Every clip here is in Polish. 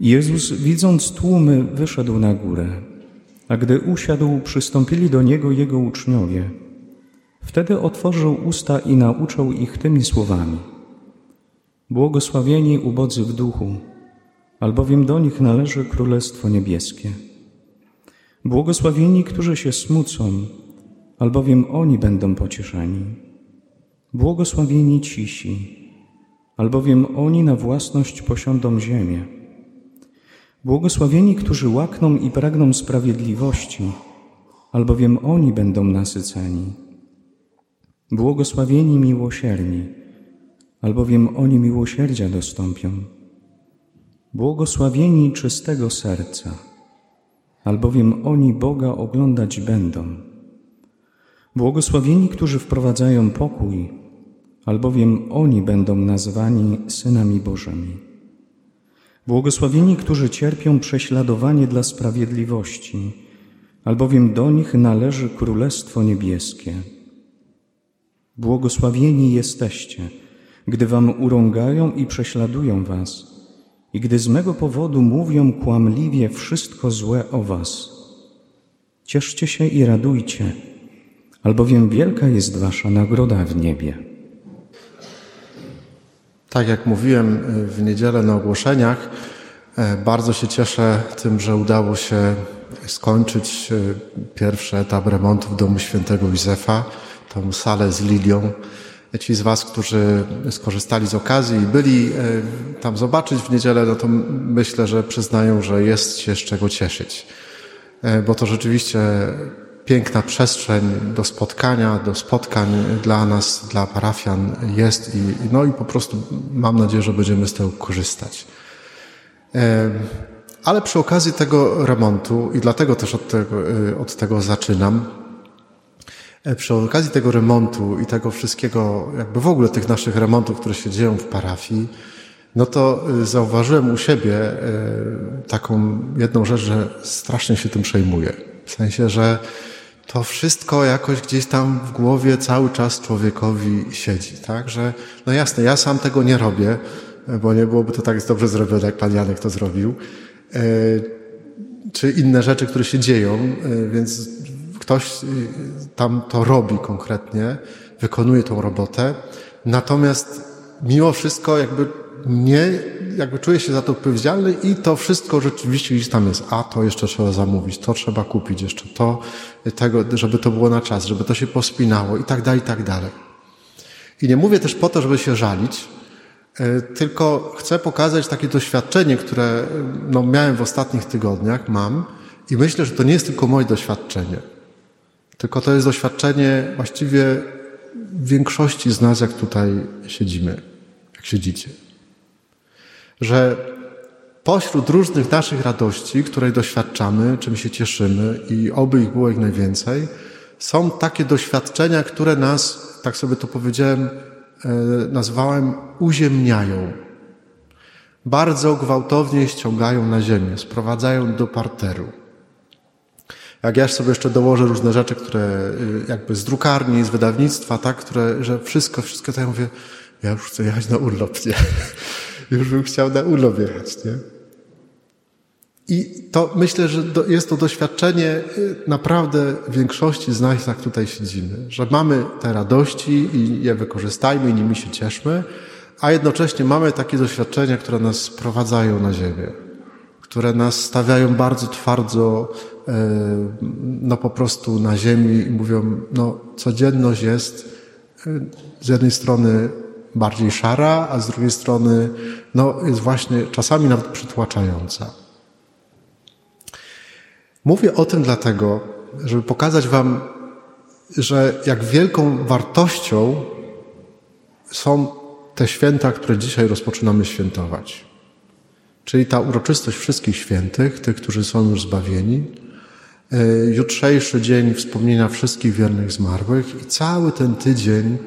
Jezus, widząc tłumy, wyszedł na górę, a gdy usiadł, przystąpili do Niego Jego uczniowie. Wtedy otworzył usta i nauczał ich tymi słowami. Błogosławieni ubodzy w duchu, albowiem do nich należy Królestwo Niebieskie. Błogosławieni, którzy się smucą, albowiem oni będą pocieszeni. Błogosławieni cisi, albowiem oni na własność posiądą ziemię. Błogosławieni, którzy łakną i pragną sprawiedliwości, albowiem oni będą nasyceni. Błogosławieni miłosierni, albowiem oni miłosierdzia dostąpią. Błogosławieni czystego serca, albowiem oni Boga oglądać będą. Błogosławieni, którzy wprowadzają pokój, albowiem oni będą nazwani synami Bożymi. Błogosławieni, którzy cierpią prześladowanie dla sprawiedliwości, albowiem do nich należy Królestwo Niebieskie. Błogosławieni jesteście, gdy wam urągają i prześladują was, i gdy z mego powodu mówią kłamliwie wszystko złe o was. Cieszcie się i radujcie, albowiem wielka jest wasza nagroda w niebie. Tak jak mówiłem y, w niedzielę na ogłoszeniach, e, bardzo się cieszę tym, że udało się skończyć y, pierwszy etap remontu w domu świętego Józefa, tą salę z Lilią. Ci z Was, którzy skorzystali z okazji i byli e, tam zobaczyć w niedzielę, no to myślę, że przyznają, że jest się z czego cieszyć. E, bo to rzeczywiście piękna przestrzeń do spotkania, do spotkań dla nas, dla parafian jest i, no i po prostu mam nadzieję, że będziemy z tego korzystać. Ale przy okazji tego remontu, i dlatego też od tego, od tego zaczynam, E, przy okazji tego remontu i tego wszystkiego, jakby w ogóle tych naszych remontów, które się dzieją w parafii, no to e, zauważyłem u siebie e, taką jedną rzecz, że strasznie się tym przejmuję. W sensie, że to wszystko jakoś gdzieś tam w głowie cały czas człowiekowi siedzi, tak? Że, no jasne, ja sam tego nie robię, bo nie byłoby to tak dobrze zrobione, jak pan Janek to zrobił. Czy inne rzeczy, które się dzieją, więc ktoś y, tam to robi konkretnie, wykonuje tą robotę, natomiast mimo wszystko jakby nie, jakby czuję się za to odpowiedzialny i to wszystko rzeczywiście gdzieś tam jest. A to jeszcze trzeba zamówić, to trzeba kupić jeszcze, to tego, żeby to było na czas, żeby to się pospinało i tak dalej, i tak dalej. I nie mówię też po to, żeby się żalić, y, tylko chcę pokazać takie doświadczenie, które no, miałem w ostatnich tygodniach, mam i myślę, że to nie jest tylko moje doświadczenie. Tylko to jest doświadczenie właściwie większości z nas, jak tutaj siedzimy, jak siedzicie. Że pośród różnych naszych radości, której doświadczamy, czym się cieszymy i oby ich było jak najwięcej, są takie doświadczenia, które nas, tak sobie to powiedziałem, e, nazwałem uziemniają. Bardzo gwałtownie ściągają na ziemię, sprowadzają do parteru. Jak ja sobie jeszcze dołożę różne rzeczy, które y, jakby z drukarni, z wydawnictwa, tak, które, że wszystko, wszystko to ja mówię, ja już chcę jechać na urlop, nie? Już bym chciał na urlop jechać, nie? I to myślę, że jest to doświadczenie y, naprawdę większości z nas, jak tutaj siedzimy, że mamy te radości i je wykorzystajmy i nimi się cieszmy, a jednocześnie mamy takie doświadczenia, które nas sprowadzają na ziemię, które nas stawiają bardzo twardo E, no po prostu na ziemi i mówią, no codzienność jest e, z jednej strony bardziej szara, a z drugiej strony no, jest właśnie czasami nawet przytłaczająca. Mówię o tym dlatego, żeby pokazać Wam, że jak wielką wartością są te święta, które dzisiaj rozpoczynamy świętować. Czyli ta uroczystość wszystkich świętych, tych, którzy są już zbawieni, E, jutrzejszy dzień wspomnienia wszystkich wiernych zmarłych i cały ten tydzień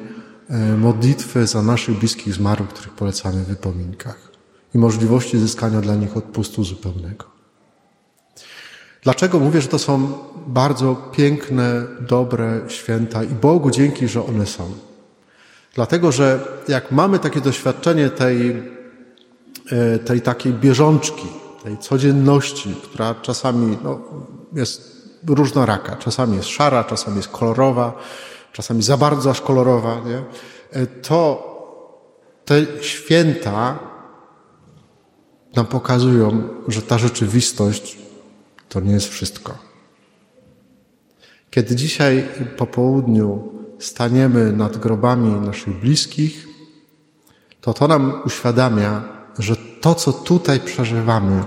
modlitwy za naszych bliskich zmarłych, których polecamy w wypominkach i możliwości zyskania dla nich odpustu zupełnego. Dlaczego mówię, że to są bardzo piękne, dobre święta i Bogu dzięki, że one są? Dlatego, że jak mamy takie doświadczenie tej, e, tej takiej bieżączki, tej codzienności, która czasami no, jest różnoraka. Czasami jest szara, czasami jest kolorowa, czasami za bardzo aż kolorowa, nie? to te święta nam pokazują, że ta rzeczywistość to nie jest wszystko. Kiedy dzisiaj po południu staniemy nad grobami naszych bliskich, to to nam uświadamia, że to, co tutaj przeżywamy,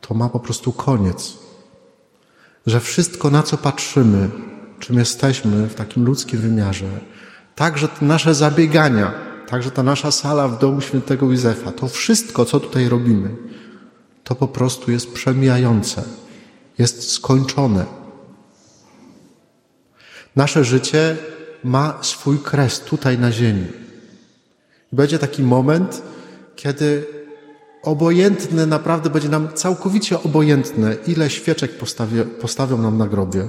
to ma po prostu koniec. Że wszystko, na co patrzymy, czym jesteśmy w takim ludzkim wymiarze, także te nasze zabiegania, także ta nasza sala w domu świętego Józefa, to wszystko, co tutaj robimy, to po prostu jest przemijające, jest skończone. Nasze życie ma swój kres tutaj na ziemi. Będzie taki moment, kiedy obojętne, naprawdę będzie nam całkowicie obojętne, ile świeczek postawią nam na grobie,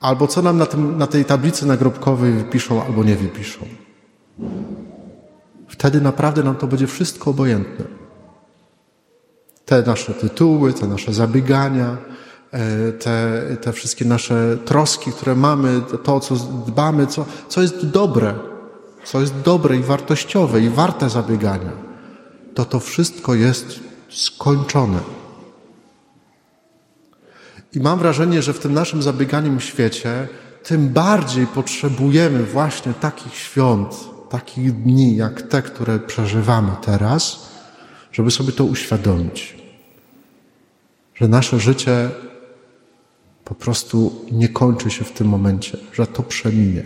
albo co nam na, tym, na tej tablicy nagrobkowej wypiszą albo nie wypiszą. Wtedy naprawdę nam to będzie wszystko obojętne. Te nasze tytuły, te nasze zabiegania, e, te, te wszystkie nasze troski, które mamy, to, co dbamy, co, co jest dobre, co jest dobre i wartościowe i warte zabiegania, to to wszystko jest skończone. I mam wrażenie, że w tym naszym zabieganiem świecie tym bardziej potrzebujemy właśnie takich świąt, takich dni jak te, które przeżywamy teraz, żeby sobie to uświadomić. Że nasze życie po prostu nie kończy się w tym momencie, że to przeminie.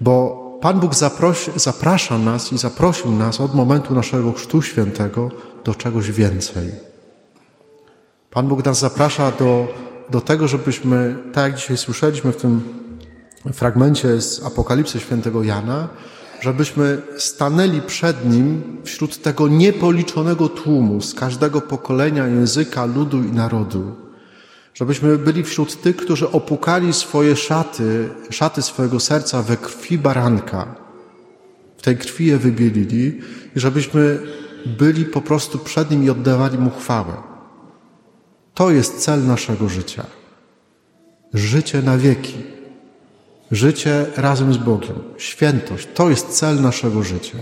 Bo Pan Bóg zaprosi, zaprasza nas i zaprosił nas od momentu naszego Chrztu Świętego do czegoś więcej. Pan Bóg nas zaprasza do, do tego, żebyśmy, tak jak dzisiaj słyszeliśmy w tym fragmencie z Apokalipsy Świętego Jana, żebyśmy stanęli przed Nim wśród tego niepoliczonego tłumu z każdego pokolenia, języka, ludu i narodu. Żebyśmy byli wśród tych, którzy opukali swoje szaty, szaty swojego serca we krwi baranka. W tej krwi je wybielili i żebyśmy byli po prostu przed Nim i oddawali Mu chwałę. To jest cel naszego życia. Życie na wieki. Życie razem z Bogiem. Świętość. To jest cel naszego życia.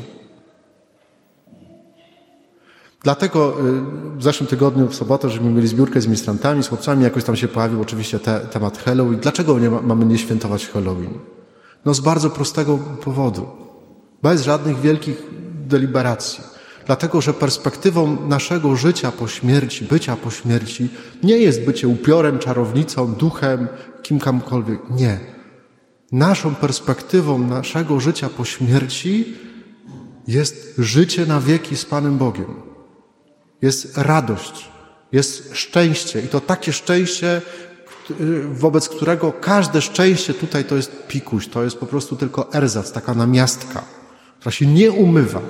Dlatego y, w zeszłym tygodniu, w sobotę, żeśmy mieli zbiórkę z ministrantami, z chłopcami, jakoś tam się pojawił oczywiście te, temat Halloween. Dlaczego nie ma, mamy nie świętować Halloween? No z bardzo prostego powodu. Bez żadnych wielkich deliberacji. Dlatego, że perspektywą naszego życia po śmierci, bycia po śmierci, nie jest bycie upiorem, czarownicą, duchem, kim kamkolwiek. Nie. Naszą perspektywą naszego życia po śmierci jest życie na wieki z Panem Bogiem. Jest radość, jest szczęście i to takie szczęście, wobec którego każde szczęście tutaj to jest pikuś, to jest po prostu tylko erzac, taka namiastka, która się nie umywa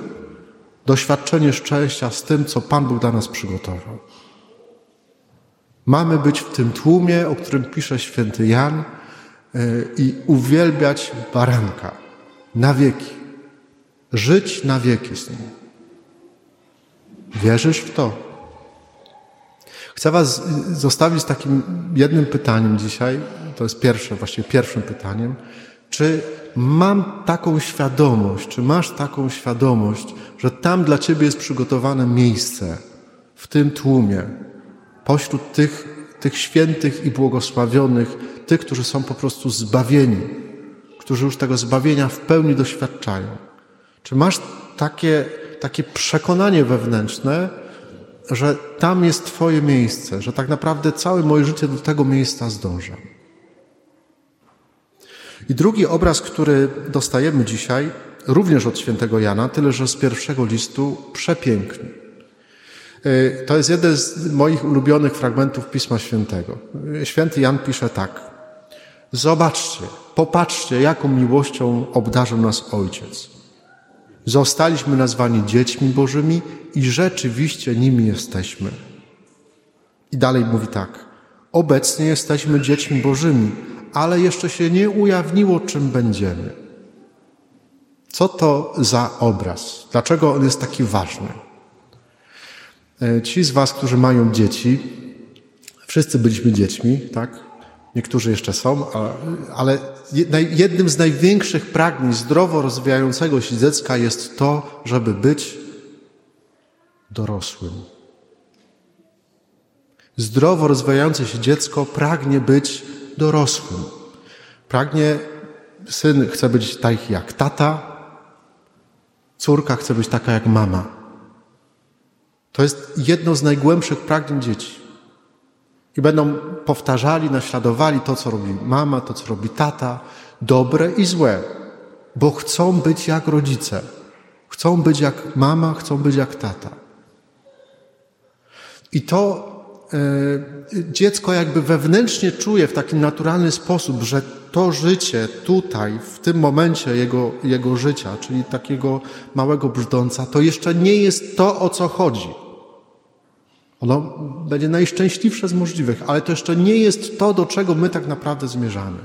doświadczenie szczęścia z tym, co Pan Bóg dla nas przygotował. Mamy być w tym tłumie, o którym pisze święty Jan, e, i uwielbiać baranka na wieki. Żyć na wieki z nim. Wierzysz w to? Chcę Was zostawić z takim jednym pytaniem dzisiaj. To jest pierwsze, właściwie pierwszym pytaniem. Czy mam taką świadomość, czy masz taką świadomość, że tam dla Ciebie jest przygotowane miejsce w tym tłumie, pośród tych, tych świętych i błogosławionych, tych, którzy są po prostu zbawieni, którzy już tego zbawienia w pełni doświadczają. Czy masz takie, takie przekonanie wewnętrzne, że tam jest Twoje miejsce, że tak naprawdę całe moje życie do tego miejsca zdąża? I drugi obraz, który dostajemy dzisiaj, również od świętego Jana, tyle że z pierwszego listu, przepiękny. E, to jest jeden z moich ulubionych fragmentów Pisma Świętego. Święty Jan pisze tak. Zobaczcie, popatrzcie, jaką miłością obdarzył nas Ojciec. Zostaliśmy nazwani dziećmi Bożymi i rzeczywiście nimi jesteśmy. I dalej mówi tak. Obecnie jesteśmy dziećmi Bożymi, ale jeszcze się nie ujawniło, czym będziemy. Co to za obraz? Dlaczego on jest taki ważny? E, ci z Was, którzy mają dzieci, wszyscy byliśmy dziećmi, tak? Niektórzy jeszcze są, ale jednym z największych pragnień zdrowo rozwijającego się dziecka jest to, żeby być dorosłym. Zdrowo rozwijające się dziecko pragnie być dorosłym. Pragnie, syn chce być taki jak tata, córka chce być taka jak mama. To jest jedno z najgłębszych pragnień dzieci. I będą powtarzali, naśladowali to, co robi mama, to, co robi tata, dobre i złe, bo chcą być jak rodzice. Chcą być jak mama, chcą być jak tata. I to dziecko jakby wewnętrznie czuje w taki naturalny sposób, że to życie tutaj, w tym momencie jego, jego życia, czyli takiego małego brzdąca, to jeszcze nie jest to, o co chodzi. Ono będzie najszczęśliwsze z możliwych, ale to jeszcze nie jest to, do czego my tak naprawdę zmierzamy.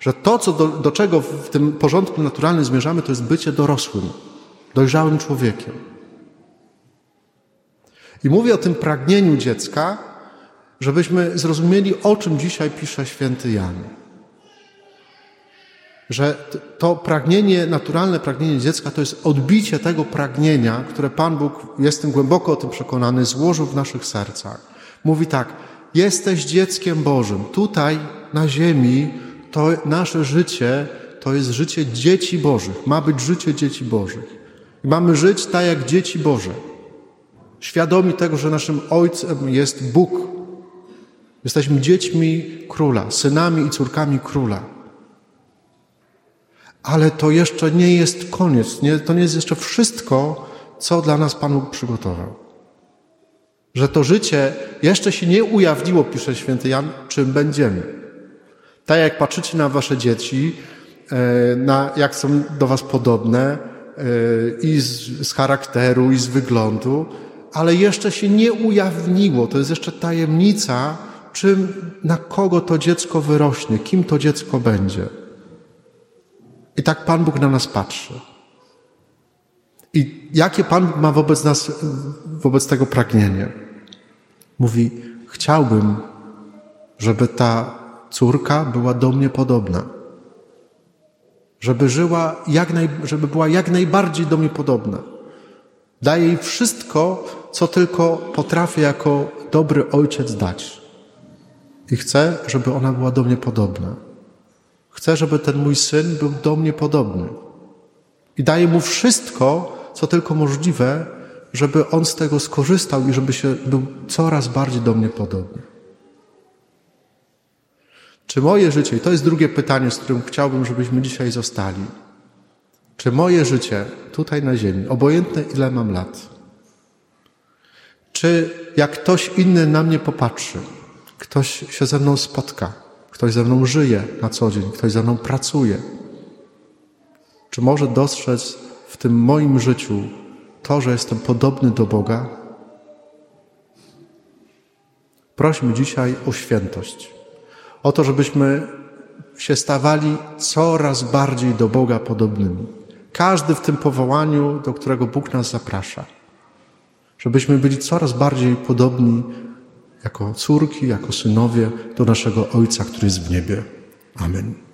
Że to, co do, do czego w tym porządku naturalnym zmierzamy, to jest bycie dorosłym, dojrzałym człowiekiem. I mówię o tym pragnieniu dziecka, żebyśmy zrozumieli, o czym dzisiaj pisze święty Jan. Że to pragnienie, naturalne pragnienie dziecka to jest odbicie tego pragnienia, które Pan Bóg, jestem głęboko o tym przekonany, złożył w naszych sercach. Mówi tak, jesteś dzieckiem Bożym. Tutaj na ziemi to nasze życie to jest życie dzieci Bożych. Ma być życie dzieci Bożych. I mamy żyć tak jak dzieci Boże. Świadomi tego, że naszym Ojcem jest Bóg. Jesteśmy dziećmi króla, synami i córkami króla. Ale to jeszcze nie jest koniec, nie, to nie jest jeszcze wszystko, co dla nas Pan Bóg przygotował. Że to życie jeszcze się nie ujawniło, pisze święty Jan, czym będziemy. Tak jak patrzycie na wasze dzieci, e, na jak są do was podobne e, i z, z charakteru, i z wyglądu, ale jeszcze się nie ujawniło. To jest jeszcze tajemnica, czym, na kogo to dziecko wyrośnie, kim to dziecko będzie. I tak Pan Bóg na nas patrzy. I jakie Pan Bóg ma wobec nas, wobec tego pragnienie? Mówi, chciałbym, żeby ta córka była do mnie podobna. Żeby żyła jak naj, żeby była jak najbardziej do mnie podobna. Daję jej wszystko, co tylko potrafię jako dobry ojciec dać. I chcę, żeby ona była do mnie podobna. Chcę, żeby ten mój syn był do mnie podobny. I daję mu wszystko, co tylko możliwe, żeby on z tego skorzystał i żeby się był coraz bardziej do mnie podobny. Czy moje życie, i to jest drugie pytanie, z którym chciałbym, żebyśmy dzisiaj zostali, czy moje życie tutaj na Ziemi, obojętne ile mam lat, czy jak ktoś inny na mnie popatrzy, ktoś się ze mną spotka, ktoś ze mną żyje na co dzień, ktoś ze mną pracuje, czy może dostrzec w tym moim życiu to, że jestem podobny do Boga? Prośmy dzisiaj o świętość, o to, żebyśmy się stawali coraz bardziej do Boga podobnymi. Każdy w tym powołaniu, do którego Bóg nas zaprasza. Żebyśmy byli coraz bardziej podobni jako córki, jako synowie do naszego Ojca, który jest w niebie. Amen.